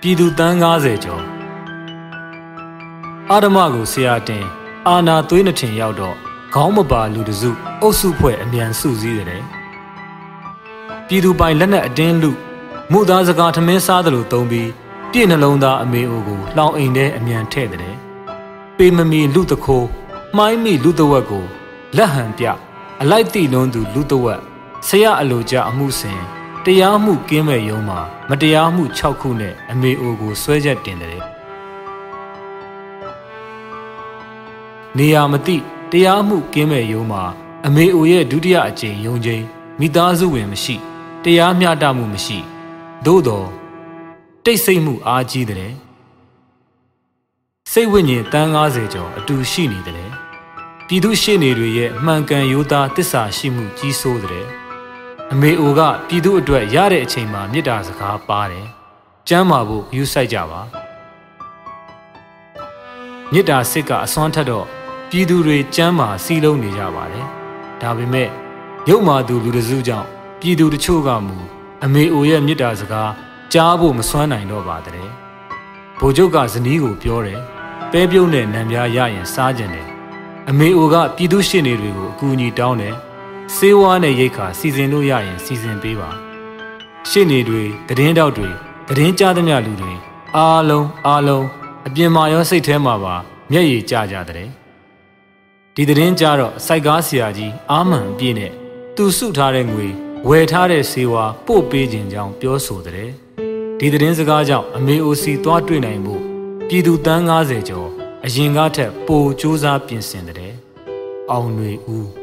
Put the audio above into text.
ပြည်သူတန်း90ကျော်အာဓမကိုဆရာတင် အာနာသွေးနှထင်ရောက်တော့ခေါင်းမပါလူတစုအုပ်စုဖွဲ့အမြန်စုစည်းတယ်ပြည်သူပိုင်လက်နက်အတင်းလူမှုသားစကားထမင်းစားတယ်လို့သုံးပြီးပြည့်နှလုံးသားအမေအိုကိုလောင်အိမ်ထဲအမြန်ထဲ့တယ်ပေမမီလူတခိုးမှိုင်းမိလူတဝက်ကိုလက်ဟန်ပြအလိုက်တိလွန်းသူလူတဝက် ဆရာအလိုကြအမှုစဉ်တရားမှုကင်းမဲ့ရုံးမှာမတရားမှု6ခုနဲ့အမေအိုကိုဆွဲချက်တင်တယ်နေရာမသိတရားမှုကင်းမဲ့ရုံးမှာအမေအိုရဲ့ဒုတိယအကြိမ်ယုံချင်းမိသားစုဝင်မရှိ တရားမျှတမှုမရှိသို့တော့တိတ်ဆိတ်မှုအားကြီးတယ်စိတ်ဝိညာဉ်တန်း90ကျော်အတူရှိနေတယ်ပြည်သူရှေ့နေတွေရဲ့အမှန်ကန်ရိုးသားတစ္ဆာရှိမှုကြီးစိုးတယ် အမေအိုကပြည်သူအတွက်ရတဲ့အချိန်မှာမေတ္တာစကားပါတယ်ကျမ်းမာဖို့ယူဆိုင်ကြပါမေတ္တာစစ်ကအစွမ်းထက်တော့ပြည်သူတွေကျမ်းမာစီးလုံးနေကြပါတယ်ဒါပေမဲ့ရုပ်မာသူလူတစုကြောင့်ပြည်သူတချို့ကမူအမေအိုရဲ့မေတ္တာစကားကြားဖို့မစွမ်းနိုင်တော့ပါတဲ့ဗိုလ်ချုပ်ကဇနီးကိုပြောတယ်ပဲပြုံးတဲ့နံပြားရရင်စားကြတယ်အမေအိုကပြည်သူရှင်းနေတွေကိုအကူအညီတောင်းတယ် စေဝါနဲ့ရိတ်ခါစီစဉ်လို့ရရင်စီစဉ်ပေးပါရှင်းနေတွေတည်င်းတောက်တွေတည်င်းကြားသမျှလူတွေအားလုံးအားလုံးအပြင်မှာရောစိတ်ထဲမှာပါမျက်ရည်ကျကြတဲ့ဒီတည်င်းကြားတော့စိုက်ကားဆရာကြီးအာမန်ပြည့်နဲ့သူစုထားတဲ့ငွေဝယ်ထားတဲ့စေဝါပို့ပေးခြင်းကြောင့်ပြောဆိုတဲ့ဒီသတင်းစကားကြောင့်အမေအိုစီသွားတွေ့နိုင်မှုပြည်သူတန်း90ကျော်အရင်ကထက်ပိုစ조사ပြင်ဆင်တဲ့အောင်ຫນွေဦး